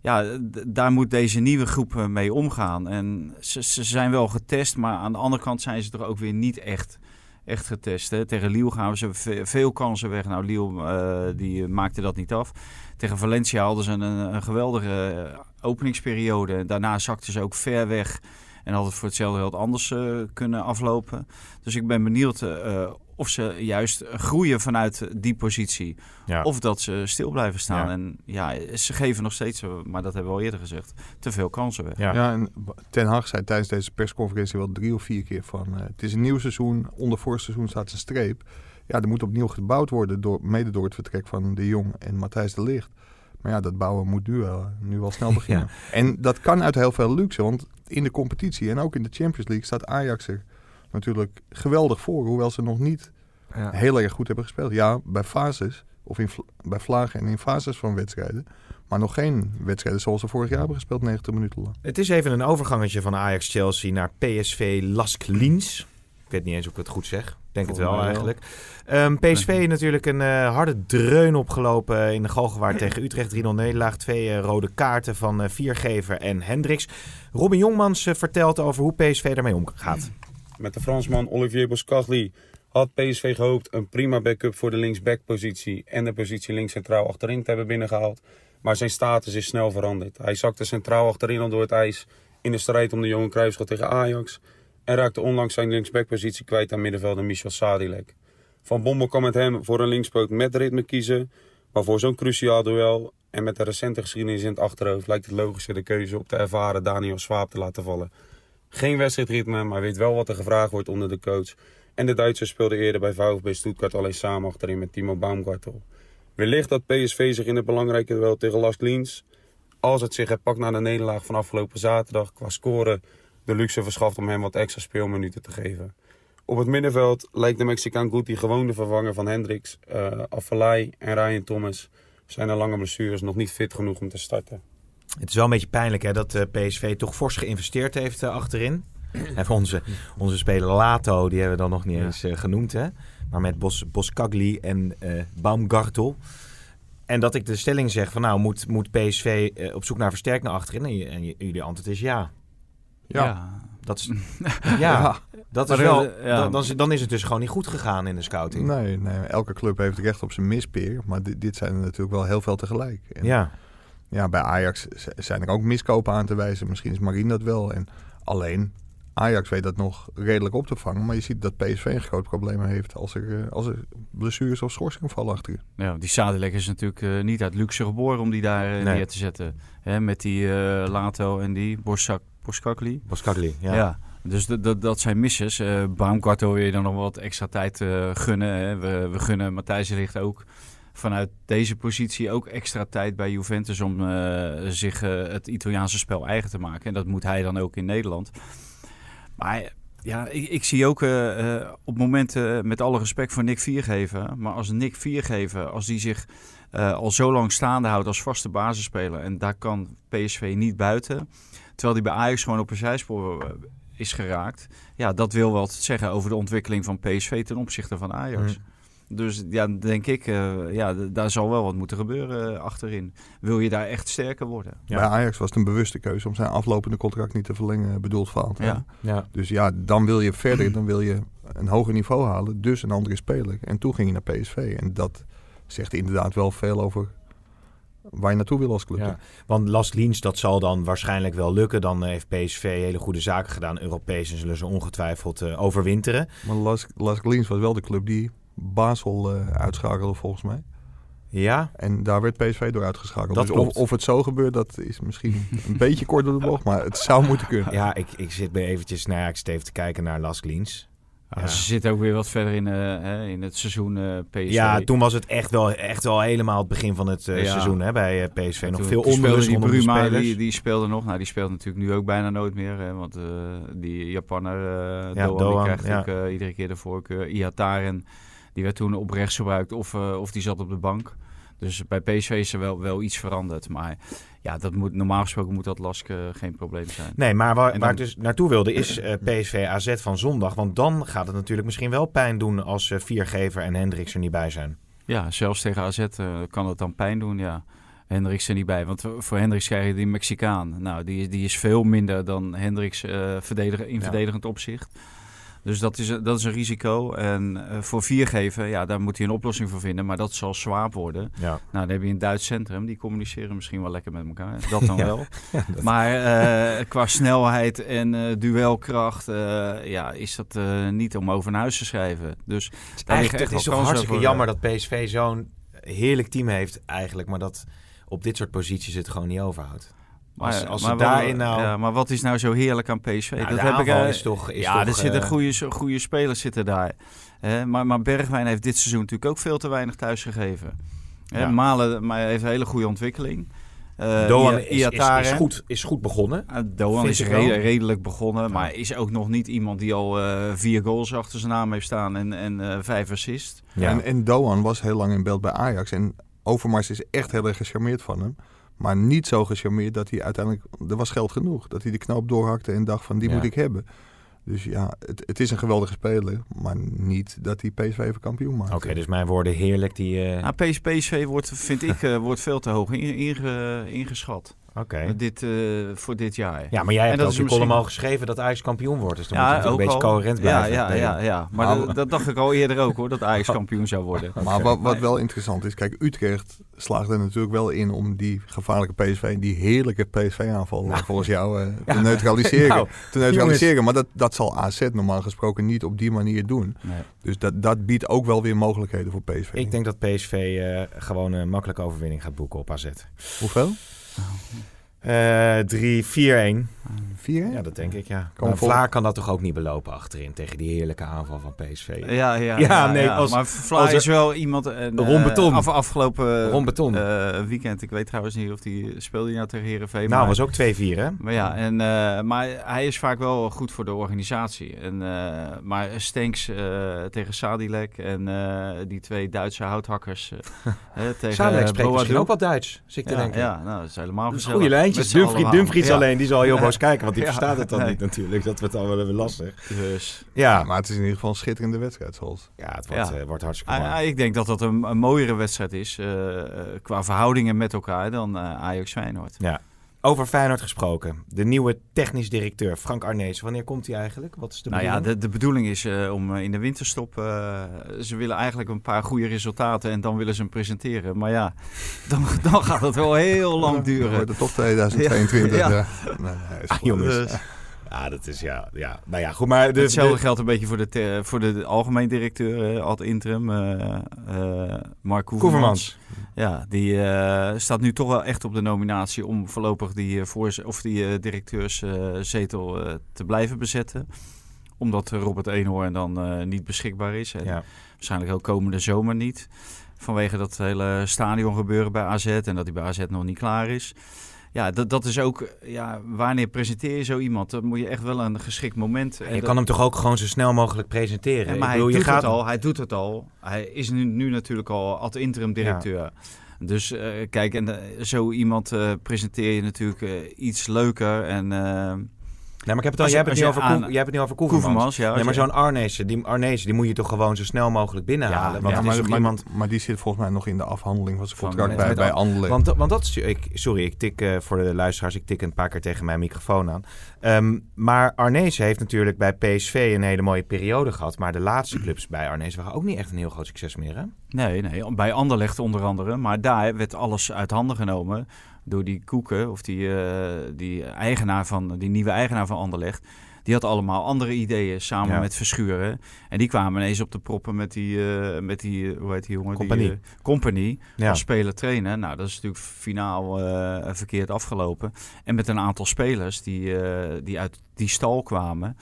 ja, daar moet deze nieuwe groep mee omgaan. En ze, ze zijn wel getest, maar aan de andere kant zijn ze er ook weer niet echt, echt getest. Hè. Tegen Lille gaan ze ve- veel kansen weg. Nou, eh, die maakte dat niet af. Tegen Valencia hadden ze een, een geweldige openingsperiode. Daarna zakten ze ook ver weg. En had het voor hetzelfde geld anders eh, kunnen aflopen. Dus ik ben benieuwd eh, of ze juist groeien vanuit die positie. Ja. Of dat ze stil blijven staan. Ja. En ja, ze geven nog steeds, eh, maar dat hebben we al eerder gezegd, te veel kansen weg. Ja. Ja, en Ten Hag zei tijdens deze persconferentie wel drie of vier keer van... eh, het is een nieuw seizoen, onder vorig seizoen staat een streep. Ja, er moet opnieuw gebouwd worden, door, mede door het vertrek van De Jong en Matthijs de Ligt. Maar ja, dat bouwen moet nu wel, nu wel snel beginnen. En dat kan uit heel veel luxe, want in de competitie en ook in de Champions League staat Ajax er natuurlijk geweldig voor. Hoewel ze nog niet Ja. heel erg goed hebben gespeeld. Ja, bij fases, of in, bij vlagen en in fases van wedstrijden. Maar nog geen wedstrijden zoals ze vorig jaar hebben gespeeld, 90 minuten lang. Het is even een overgangetje van Ajax-Chelsea naar PSV Lask Liens. Ik weet niet eens of ik het goed zeg. Ik denk het wel eigenlijk. Ehm, PSV natuurlijk een eh, harde dreun opgelopen in de Galgenwaard tegen Utrecht. 3-0 nederlaag. Twee eh, rode kaarten van eh, Viergever en Hendricks. Robin Jongmans vertelt over hoe PSV daarmee omgaat. Met de Fransman Olivier Boscagli had PSV gehoopt een prima backup voor de linksback-positie en de positie links centraal achterin te hebben binnengehaald. Maar zijn status is snel veranderd. Hij zakte centraal achterin al door het ijs in de strijd om de Johan Cruijffschap tegen Ajax. En raakte onlangs zijn linksback-positie kwijt aan middenvelder Michel Sadilek. Van Bommel kan met hem voor een linkspoot met ritme kiezen. Maar voor zo'n cruciaal duel en met de recente geschiedenis in het achterhoofd lijkt het logischer de keuze op de ervaren Daniel Swaap te laten vallen. Geen wedstrijdritme, maar weet wel wat er gevraagd wordt onder de coach. En de Duitsers speelden eerder bij VfB Stuttgart alleen samen achterin met Timo Baumgartel. Wellicht dat PSV zich in het belangrijke duel tegen Las Liens, als het zich herpakt na de nederlaag van afgelopen zaterdag qua scoren, de luxe verschaft om hem wat extra speelminuten te geven. Op het middenveld lijkt de Mexicaan Guti gewoon de vervanger van Hendricks, uh, Affelay en Ryan Thomas. Zijn er lange blessures nog niet fit genoeg om te starten. Het is wel een beetje pijnlijk hè, dat eh, PSV toch fors geïnvesteerd heeft eh, achterin. En onze, onze speler Lato, die hebben we dan nog niet Ja. eens eh, genoemd. Hè? Maar met Bos, Boskagli en eh Baumgartel. En dat ik de stelling zeg van nou moet, moet PSV eh, op zoek naar versterking achterin. En, je- en je- jullie antwoord is ja. Ja. Dat is, ja, dat is wel, ja. dan, dan, is, het dus gewoon niet goed gegaan in de scouting. Nee, nee, elke club heeft recht op zijn mispeer. Maar dit, dit zijn er natuurlijk wel heel veel tegelijk. En Ja, ja, bij Ajax zijn er ook miskopen aan te wijzen. Misschien is Marien dat wel. En alleen Ajax weet dat nog redelijk op te vangen. Maar je ziet dat PSV een groot probleem heeft als er, eh, als er blessures of schorsingen vallen achterin. Ja, die Sadilek is natuurlijk eh, niet uit luxe geboren om die daar eh, Nee. neer te zetten. Hè, met die eh, Lato en die Borsak, Boskakli. Boskagli. Ja. Ja. Dus dat- zijn misses. Eh Baumgartel wil je dan nog wat extra tijd eh, gunnen. Hè. We, we gunnen Matthijs Ligt ook vanuit deze positie ook extra tijd bij Juventus om eh, zich het Italiaanse spel eigen te maken. En dat moet hij dan ook in Nederland. Maar ja, ik, ik zie ook op momenten, met alle respect voor Nick Viergever, maar als Nick Viergever, als die zich al zo lang staande houdt als vaste basisspeler en daar kan PSV niet buiten, terwijl die bij Ajax gewoon op een zijspoor is geraakt. Ja, dat wil wel zeggen over de ontwikkeling van PSV ten opzichte van Ajax. Dus ja, denk ik, eh, ja, d- daar zal wel wat moeten gebeuren eh, achterin. Wil je daar echt sterker worden? Ja. Bij Ajax was het een bewuste keuze om zijn aflopende contract niet te verlengen, bedoeld fout. Ja. Ja. Dus ja, dan wil je verder, dan wil je een hoger niveau halen, dus een andere speler. En toen ging je naar PSV. En dat zegt inderdaad wel veel over waar je naartoe wil als club. Ja, want Las Liens, dat zal dan waarschijnlijk wel lukken. Dan eh, heeft PSV hele goede zaken gedaan. Europees en zullen ze ongetwijfeld eh, overwinteren. Maar Las, Las Liens was wel de club die Basel eh, uitschakelde volgens mij. Ja, En daar werd PSV door uitgeschakeld. Dat dus of, of het zo gebeurt, dat is misschien een beetje kort door de bocht. Maar het zou moeten kunnen. ja ik, ik zit bij eventjes, nou ja, ik zit even te kijken naar Las Liens. Ja. Ze zitten ook weer wat verder in, eh, in het seizoen eh, PSV. Ja, toen was het echt wel, echt wel helemaal het begin van het eh, Ja. seizoen hè, bij PSV. En Nog toen- veel onrust die Bruma, spelers. die, die speelde nog. Nou, die speelt natuurlijk nu ook bijna nooit meer. Hè, want die Japanner, Ja, Doan, Doan, die krijgt ook iedere keer de voorkeur. Iataren, die werd toen op rechts gebruikt of, of die zat op de bank. Dus bij PSV is er wel, wel iets veranderd. Maar ja, dat moet, normaal gesproken moet dat Lask eh, geen probleem zijn. Nee, maar waar, ik dus naartoe wilde is eh, PSV AZ van zondag. Want dan gaat het natuurlijk misschien wel pijn doen als eh, Viergever en Hendricks er niet bij zijn. Ja, zelfs tegen AZ kan het dan pijn doen, ja. Hendricks er niet bij. Want voor Hendricks krijg je die Mexicaan. Nou, die, die is veel minder dan Hendricks verdediger, in Ja. verdedigend opzicht. Dus dat is, dat is een risico. En eh, voor viergeven, ja, daar moet hij een oplossing voor vinden. Maar dat zal zwaar worden. Ja. Nou, dan heb je een Duits centrum. Die communiceren misschien wel lekker met elkaar. Dat dan Ja. wel. Maar eh, qua snelheid en eh, duelkracht ja, is dat niet om over naar huis te schrijven. Dus Eigenlijk, echt het is wel toch hartstikke voor, jammer dat PSV zo'n heerlijk team heeft eigenlijk. Maar dat op dit soort posities het gewoon niet overhoudt. Als, als wat- daarin nou... Ja, maar wat is nou zo heerlijk aan PSV? Nou, dat de heb ik, aanval eh, is toch- is ja, toch, er zitten eh, goede, goede spelers zitten daar. Hè, maar, maar Bergwijn heeft dit seizoen natuurlijk ook veel te weinig thuis gegeven. Hè, Ja. Malen maar heeft een hele goede ontwikkeling. Eh, Doan is, is, goed, is goed begonnen. Uh, Doan is re- redelijk begonnen, maar is ook nog niet iemand die al eh, vier goals achter zijn naam heeft staan en, en eh, vijf assists. Ja. En, en Doan was heel lang in beeld bij Ajax. En Overmars is echt heel erg gecharmeerd van hem. Maar niet zo gecharmeerd dat hij uiteindelijk... Er was geld genoeg. Dat hij de knoop doorhakte en dacht van die Ja. moet ik hebben. Dus ja, het, het is een geweldige speler. Maar niet dat hij PSV even kampioen maakt. Oké, dus mijn woorden heerlijk. Die, eh, Nou, PS, PSV wordt, vind ik, eh, wordt veel te hoog in- inge- ingeschat Oké. dit, eh, voor dit jaar. Ja, maar jij hebt dat ook is je column al geschreven dat Ajax kampioen wordt. Dus dan moet je natuurlijk een beetje al. coherent blijven. Ja, ja, ja, ja. maar Nou, dat, dat dacht ik al eerder ook hoor, dat Ajax kampioen zou worden. Maar wat, wat wel interessant is, kijk, Utrecht slaagt er natuurlijk wel in om die gevaarlijke PSV, die heerlijke PSV-aanval volgens jou eh, te neutraliseren. Nou, te neutraliseren. Maar dat, dat zal AZ normaal gesproken niet op die manier doen. Nee. Dus dat, dat biedt ook wel weer mogelijkheden voor PSV. Ik denk dat PSV eh, gewoon een makkelijke overwinning gaat boeken op AZ. Hoeveel? Eh 3-4-1. Vier? Ja, dat denk ik, ja. Kom Maar vol. Vlaar kan dat toch ook niet belopen achterin tegen die heerlijke aanval van PSV. Ja, ja, Ja, nee, als- maar Vlaar als er- is wel iemand... Een, Ron Beton. af, afgelopen Ron Beton. eh, weekend, ik weet trouwens niet of die speelde nou tegen Heerenveen. nou, maar, was ook 2-4, hè? Maar ja, en, eh, maar hij is vaak wel goed voor de organisatie. En, eh, maar Stenks eh, tegen Sadilek en eh, die twee Duitse houthakkers eh, hè, tegen Sadek eh, spreekt misschien ook wel Duits, zit ik te ja, denken. ja, nou, dat is helemaal Dat is gezellig. goede lijntjes. Dumfries, Ja. alleen, die zal heel Ja. boos kijken, want die Ja. verstaat het dan Nee. niet natuurlijk. Dat wordt dan wel even lastig. Dus, Ja, Ja, maar het is in ieder geval een schitterende wedstrijd, zoals. ja het wordt, Ja. eh, wordt hartstikke ah, mooi. ah, ik denk dat dat een, een mooiere wedstrijd is eh, eh, qua verhoudingen met elkaar dan eh, Ajax Feyenoord. Over Feyenoord gesproken. De nieuwe technisch directeur, Frank Arnees. Wanneer komt hij eigenlijk? Wat is de nou ja, bedoeling? de, de bedoeling is eh, om eh, in de winterstop. eh, ze willen eigenlijk een paar goede resultaten en dan willen ze hem presenteren. Maar ja, dan, dan gaat het wel heel lang Dan duren. wordt het toch 2022. Ja. Ja. Nee, nee, is Ah, jongens. Dus- Ja, dat is ja, ja. Nou ja, goed, maar de, Hetzelfde de- geldt een beetje voor de, te- voor de algemeen directeur, eh, ad interim, eh eh Mark Koevermans. Ja, die staat nu toch wel echt op de nominatie om voorlopig die, voorz- of die directeurszetel te blijven bezetten. Omdat Robert Eenhoorn dan niet beschikbaar is. En Ja. waarschijnlijk ook komende zomer niet. Vanwege dat hele stadion gebeuren bij AZ en dat hij bij AZ nog niet klaar is. Ja, dat, dat is ook, ja, wanneer presenteer je zo iemand? Dan moet je echt wel een geschikt moment. en Je dat- kan hem toch ook gewoon zo snel mogelijk presenteren? maar bedoel, hij je doet gaat het al. Hij doet het al. Hij is nu, nu natuurlijk al ad interim directeur. Dus eh, kijk, en eh, zo iemand eh, presenteer je natuurlijk eh, iets leuker. En eh, maar ik heb het, al, jij je- hebt het, je over, aan- Koe- jij hebt het niet over Koevermans. Koevermans, ja. Nee, maar zo'n Arnezen die, Arnezen, die moet je toch gewoon zo snel mogelijk binnenhalen? Ja, want maar, iemand... maar die zit volgens mij nog in de afhandeling van zijn contract bij, bij Anderlecht. Want, want dat is, ik, sorry, ik tik eh, voor de luisteraars, ik tik een paar keer tegen mijn microfoon aan. Ehm, maar Arnezen heeft natuurlijk bij PSV een hele mooie periode gehad. Maar de laatste clubs bij Arnezen waren ook niet echt een heel groot succes meer, hè? Nee, nee, bij Anderlecht onder andere. Maar daar werd alles uit handen genomen door die Koeken, of die, eh, die eigenaar van, die nieuwe eigenaar van Anderlecht. Die had allemaal andere ideeën samen Ja. met Verschuren. En die kwamen ineens op de proppen met die, eh, met die hoe heet die jongen? Compagnie. Die, eh, compagnie Ja. als speler trainen. Nou, dat is natuurlijk finaal eh, verkeerd afgelopen. En met een aantal spelers die, die uit die stal kwamen.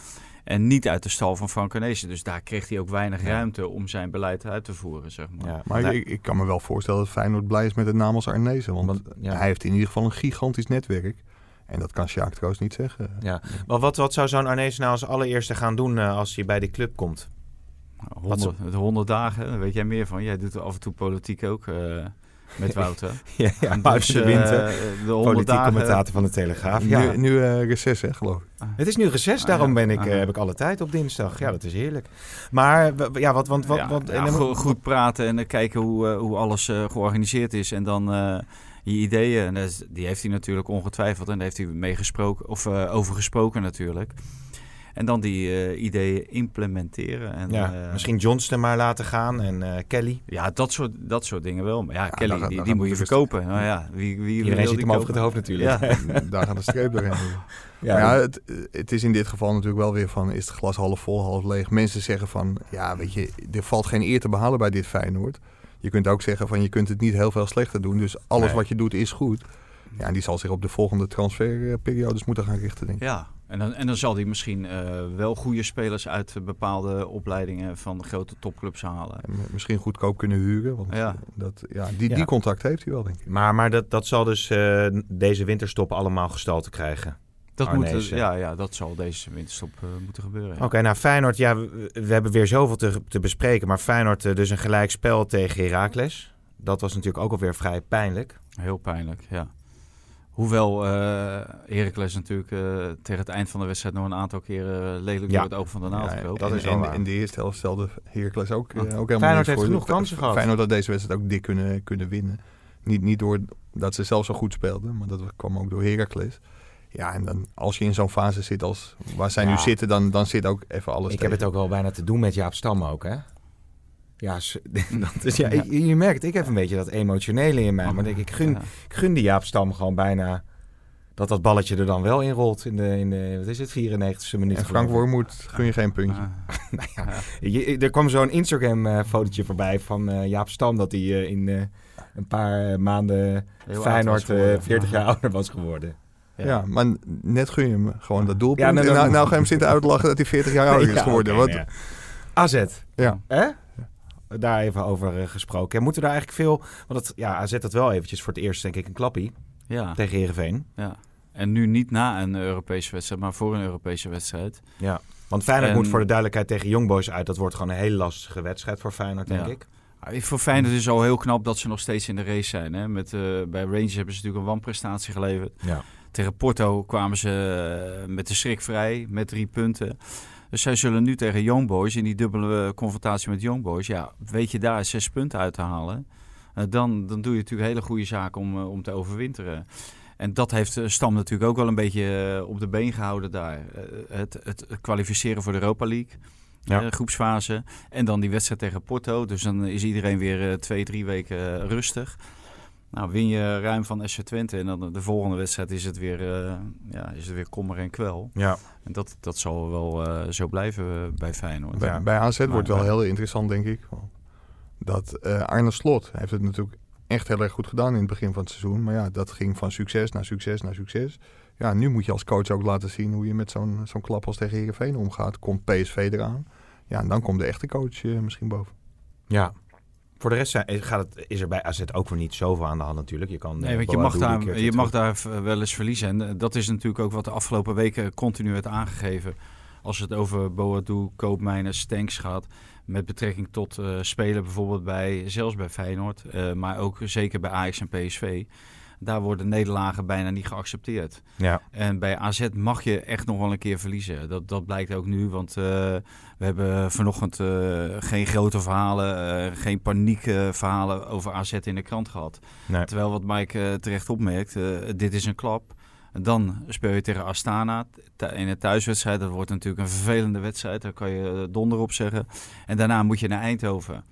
En niet uit de stal van Frank Arnezen. Dus daar kreeg hij ook weinig Ja. ruimte om zijn beleid uit te voeren, zeg maar. Ja, Maar ik, ik kan me wel voorstellen dat Feyenoord blij is met de naam als Arnezen. Want Want, ja. hij heeft in ieder geval een gigantisch netwerk. En dat kan Sjaak trouwens niet zeggen. Ja. Maar wat, wat zou zo'n Arnezen nou als allereerste gaan doen eh, als hij bij die club komt? Honderd, de honderd dagen, daar weet jij meer van. Jij doet af en toe politiek ook eh, met Wouter. ja, ja Wouter de eh, Winter, de honderd politiek dagen. commentator van de Telegraaf. Ja. Nu, nu eh, reces, hè, geloof ik. Het is nu reces, Ah, daarom ja. ben ik, Ah, eh, heb ik alle tijd op dinsdag. Ja, dat is heerlijk. Maar ja, wat, want, wat, ja, wat, ja, en dan go- moet- goed praten en eh, kijken hoe, eh, hoe alles eh, georganiseerd is. En dan eh, je ideeën, en dat is- die heeft hij natuurlijk ongetwijfeld. En daar heeft hij mee gesproken, of eh, over gesproken natuurlijk. En dan die eh, ideeën implementeren. En, ja, eh, misschien Johnston maar laten gaan en eh, Kelly. Ja, dat soort, dat soort dingen wel. Maar ja, Kelly, daar die, daar die gaat moet je de verkopen. Nou ja, wie, wie Iedereen wil ziet die hem over het hoofd natuurlijk. Ja. Daar gaat de streep doorheen. Ja, het, het is in dit geval natuurlijk wel weer van... is het glas half vol, half leeg? Mensen zeggen van... ja, weet je, er valt geen eer te behalen bij dit Feyenoord. Je kunt ook zeggen van... je kunt het niet heel veel slechter doen. Dus alles Nee. wat je doet is goed. Ja, en die zal zich op de volgende transferperiodes moeten gaan richten, denk ik. Ja, en dan, en dan zal hij misschien eh, wel goede spelers uit bepaalde opleidingen van grote topclubs halen. En misschien goedkoop kunnen huren. Want Ja. dat, ja, die, Ja. die contact heeft hij wel, denk ik. Maar, maar dat, dat zal dus eh, deze winterstop allemaal gestalte krijgen. Dat, moet, Arnezen. ja, ja, dat zal deze winterstop eh, moeten gebeuren. ja. Oké, nou Feyenoord, ja, we, we hebben weer zoveel te, te bespreken. Maar Feyenoord dus een gelijk spel tegen Heracles. Dat was natuurlijk ook alweer vrij pijnlijk. Heel pijnlijk, ja. Hoewel eh Heracles natuurlijk eh, tegen het eind van de wedstrijd nog een aantal keren lelijk Ja. door het oog van de naald Ja, dat en, is en, in de eerste helft stelde Heracles ook, eh, ook helemaal Feyenoord heeft genoeg kansen gehad. Feyenoord had deze wedstrijd ook dik kunnen, kunnen winnen. Niet, niet door dat ze zelf zo goed speelden, maar dat kwam ook door Heracles. Ja, en dan als je in zo'n fase zit als waar zij nu zitten, dan, dan zit ook even alles ik heb het ook wel bijna te doen met Jaap Stam ook, hè? Ja, dat is, ja, Je, je merkt, ik heb een beetje dat emotionele in mij. Maar ik, ik, gun, Ja. ik gun die Jaap Stam gewoon bijna dat dat balletje er dan wel in rolt in de, in de wat is het, 94e minuut. En Frank. Wormoed gun je geen puntje. Ah, Nou ja, je- er kwam zo'n Instagram-fotootje voorbij van eh, Jaap Stam... dat hij eh, in eh, een paar eh, maanden heel Feyenoord oud was geworden. eh, 40 jaar ouder was geworden. ja. maar net gun je hem gewoon dat doelpunt. Ja, nou, nou, nou ga je hem zitten uitlachen dat hij 40 jaar ouder is Ja, geworden. oké, Wat, ja. AZ, ja. hè? Daar even over eh, gesproken. Ja, moeten daar eigenlijk veel... Want het, ja, AZ had wel eventjes voor het eerst denk ik een klappie Ja, tegen Heerenveen. ja. En nu niet na een Europese wedstrijd, maar voor een Europese wedstrijd. Ja. Want Feyenoord En- moet voor de duidelijkheid tegen Young Boys uit. Dat wordt gewoon een hele lastige wedstrijd voor Feyenoord, denk Ja. ik. Ah, Voor Feyenoord is het al heel knap dat ze nog steeds in de race zijn. Hè? Met, eh, bij Rangers hebben ze natuurlijk een wanprestatie geleverd. Ja. Tegen Porto kwamen ze eh, met de schrik vrij, met drie punten. Dus zij zullen nu tegen Young Boys, in die dubbele eh, confrontatie met Young Boys... ja, weet je daar zes punten uit te halen... eh, dan, dan doe je natuurlijk hele goede zaken om, eh, om te overwinteren. En dat heeft Stam natuurlijk ook wel een beetje op de been gehouden daar. Het, het kwalificeren voor de Europa League, Ja. groepsfase. En dan die wedstrijd tegen Porto. Dus dan is iedereen weer twee, drie weken rustig. Nou, win je ruim van SC Twente en dan de volgende wedstrijd is het weer, eh, ja, is het weer kommer en kwel. Ja. En dat, dat zal wel eh, zo blijven eh, bij Feyenoord. Bij, Ja. bij AZ wordt wel heel interessant, denk ik. Dat eh, Arne Slot heeft het natuurlijk echt heel erg goed gedaan in het begin van het seizoen. Maar ja, dat ging van succes naar succes naar succes. Ja, nu moet je als coach ook laten zien hoe je met zo'n zo'n klap als tegen Heerenveen omgaat. Komt PSV eraan. Ja, en dan komt de echte coach misschien boven. Ja. Voor de rest zijn, gaat het, is er bij AZ ook weer niet zoveel aan de hand natuurlijk. Je kan, Nee, eh, want je Boadu mag, daar, je mag daar wel eens verliezen. En eh, dat is natuurlijk ook wat de afgelopen weken continu werd aangegeven. Als het over Boadu, Koopmijnen, Stenks gaat. Met betrekking tot eh, spelen bijvoorbeeld bij, zelfs bij Feyenoord. eh, maar ook zeker bij Ajax en PSV. daar worden nederlagen bijna niet geaccepteerd. Ja. En bij AZ mag je echt nog wel een keer verliezen. Dat, dat blijkt ook nu, want eh, we hebben vanochtend eh, geen grote verhalen, eh, geen paniekverhalen over AZ in de krant gehad. Nee. Terwijl wat Mike eh, terecht opmerkt, eh, dit is een klap. Dan speel je tegen Astana in een thuiswedstrijd. Dat wordt natuurlijk een vervelende wedstrijd. Daar kan je eh, donder op zeggen. En daarna moet je naar Eindhoven.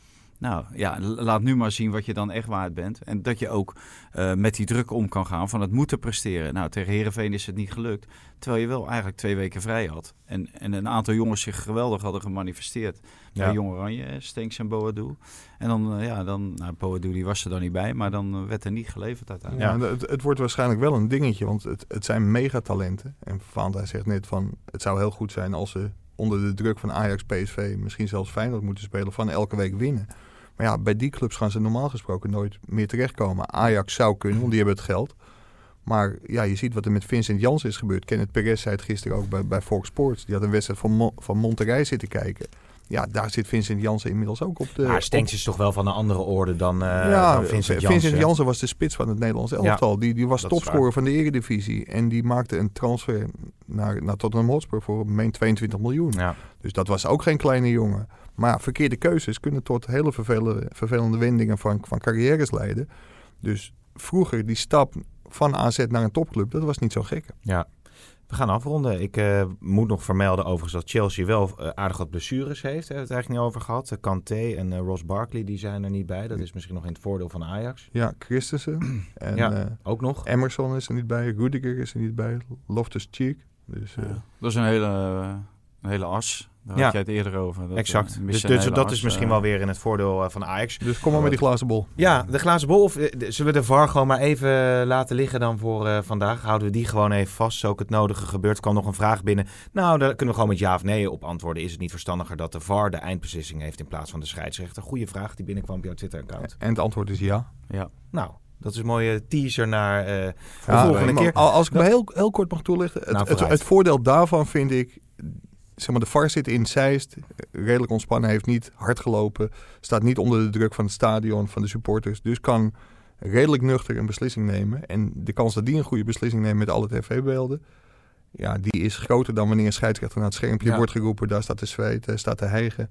Nou ja, laat nu maar zien wat je dan echt waard bent. En dat je ook eh, met die druk om kan gaan van het moeten presteren. Nou, tegen Herenveen is het niet gelukt. Terwijl je wel eigenlijk twee weken vrij had. En, en een aantal jongens zich geweldig hadden gemanifesteerd. Ja. Bij Jong Oranje, eh, Stenks en Boadu. En dan, eh, ja, dan, nou, Boadu die was er dan niet bij. Maar dan werd er niet geleverd uiteindelijk. Ja, het, het wordt waarschijnlijk wel een dingetje, want het, het zijn megatalenten. En Vaanta zegt net van, het zou heel goed zijn als ze onder de druk van Ajax, PSV, misschien zelfs Feyenoord moeten spelen, van elke week winnen. Maar ja, bij die clubs gaan ze normaal gesproken nooit meer terechtkomen. Ajax zou kunnen, want die hebben het geld. Maar ja, je ziet wat er met Vincent Jans is gebeurd. Kenneth Perez zei het gisteren ook bij, bij Fox Sports. Die had een wedstrijd van, van Monterrey zitten kijken. Ja, daar zit Vincent Jansen inmiddels ook op de... Maar Stenks is toch wel van een andere orde dan, eh ja, dan Vincent Vincent Janssen. Jansen was de spits van het Nederlands elftal. die, die was topscorer van de Eredivisie. En die maakte een transfer naar, naar Tottenham Hotspur voor meen 22 miljoen. Ja. Dus dat was ook geen kleine jongen. Maar verkeerde keuzes kunnen tot hele vervelende, vervelende wendingen van, van carrières leiden. Dus vroeger die stap van AZ naar een topclub, dat was niet zo gek. Ja. We gaan afronden. Ik eh, moet nog vermelden overigens dat Chelsea wel eh, aardig wat blessures heeft. Daar hebben we het eigenlijk niet over gehad. Eh, Kanté en eh, Ross Barkley die zijn er niet bij. Dat is misschien nog in het voordeel van Ajax. Ja, Christensen en Ja. eh, Ook nog. Emerson is er niet bij, Rudiger is er niet bij, Loftus-Cheek. Dus, eh, Ja. Dat is een hele, een hele as. Daar Ja. had jij het eerder over. Dat, exact. eh, Dus, dus dat is misschien wel weer in het voordeel eh, van Ajax. dus kom maar met die glazen bol. Ja, de glazen bol. Of eh, de- zullen we de VAR gewoon maar even laten liggen dan voor eh, vandaag? Houden we die gewoon even vast, zo ook het nodige gebeurt. Kwam nog een vraag binnen. Nou, daar kunnen we gewoon met ja of nee op antwoorden. Is het niet verstandiger dat de VAR de eindbeslissing heeft in plaats van de scheidsrechter? Goeie vraag die binnenkwam op jouw Twitter-account. En het antwoord is ja. Ja. Nou, dat is een mooie teaser naar eh, de Ja, volgende keer. al- Als ik me heel, heel kort mag toelichten. Het, Nou, het, het voordeel daarvan vind ik... Zeg maar, de VAR zit in Zeist. Redelijk ontspannen. Heeft niet hard gelopen. Staat niet onder de druk van het stadion, van de supporters. Dus kan redelijk nuchter een beslissing nemen. En de kans dat die een goede beslissing neemt met alle tv-beelden... Ja, die is groter dan wanneer een scheidsrechter naar het schermpje Ja. wordt geroepen. Daar staat te zweten, staat te hijgen.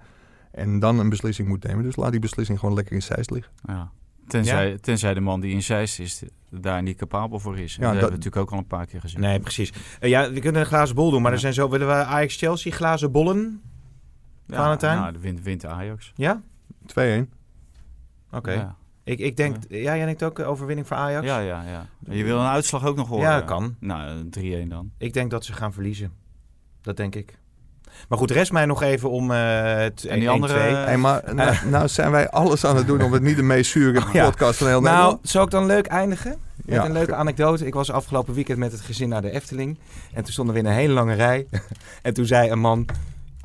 En dan een beslissing moet nemen. Dus laat die beslissing gewoon lekker in Zeist liggen. Ja. Tenzij, tenzij de man die in Zeist is daar niet capabel voor is. En Ja, dat, dat- hebben we natuurlijk ook al een paar keer gezien. Nee, precies. Eh, ja, we kunnen een glazen bol doen, maar Ja. er zijn zo... Willen we Ajax-Chelsea glazen bollen? ja, Valentijn? Nou, de wint, wint Ajax. Ja? 2-1. Oké. Ja. Ik, ik denk... Ja, jij denkt ook eh, overwinning voor Ajax? Ja, ja, ja. Je wil een uitslag ook nog horen? Ja, kan. Nou, 3-1 dan. Ik denk dat ze gaan verliezen. Dat denk ik. Maar goed, rest mij nog even om eh het En die 1-2. andere- Hey, maar nou, nou zijn wij alles aan het doen om het niet de meest zure Oh, ja. podcast van heel Nou, Nederland. zou ik dan leuk eindigen? Met Ja. een leuke anekdote. Ik was afgelopen weekend met het gezin naar de Efteling. En toen stonden we in een hele lange rij. en toen zei een man...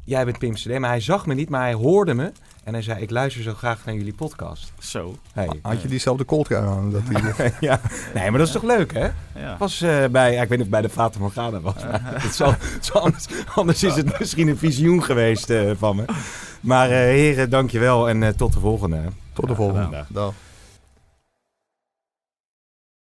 Jij bent Pim CD. Maar hij zag me niet, maar hij hoorde me. En hij zei, ik luister zo graag naar jullie podcast. Zo. Hey. Had je diezelfde kooltrui aan? Dat die, ja. Nee, maar dat is toch leuk, hè? Ja. was eh, bij, ja, ik weet niet of het bij de Fata Morgana was. Maar het zal, het zal anders, anders is het misschien een visioen geweest eh, van me. Maar eh, heren, dankjewel en eh, tot de volgende. tot de volgende. Dag.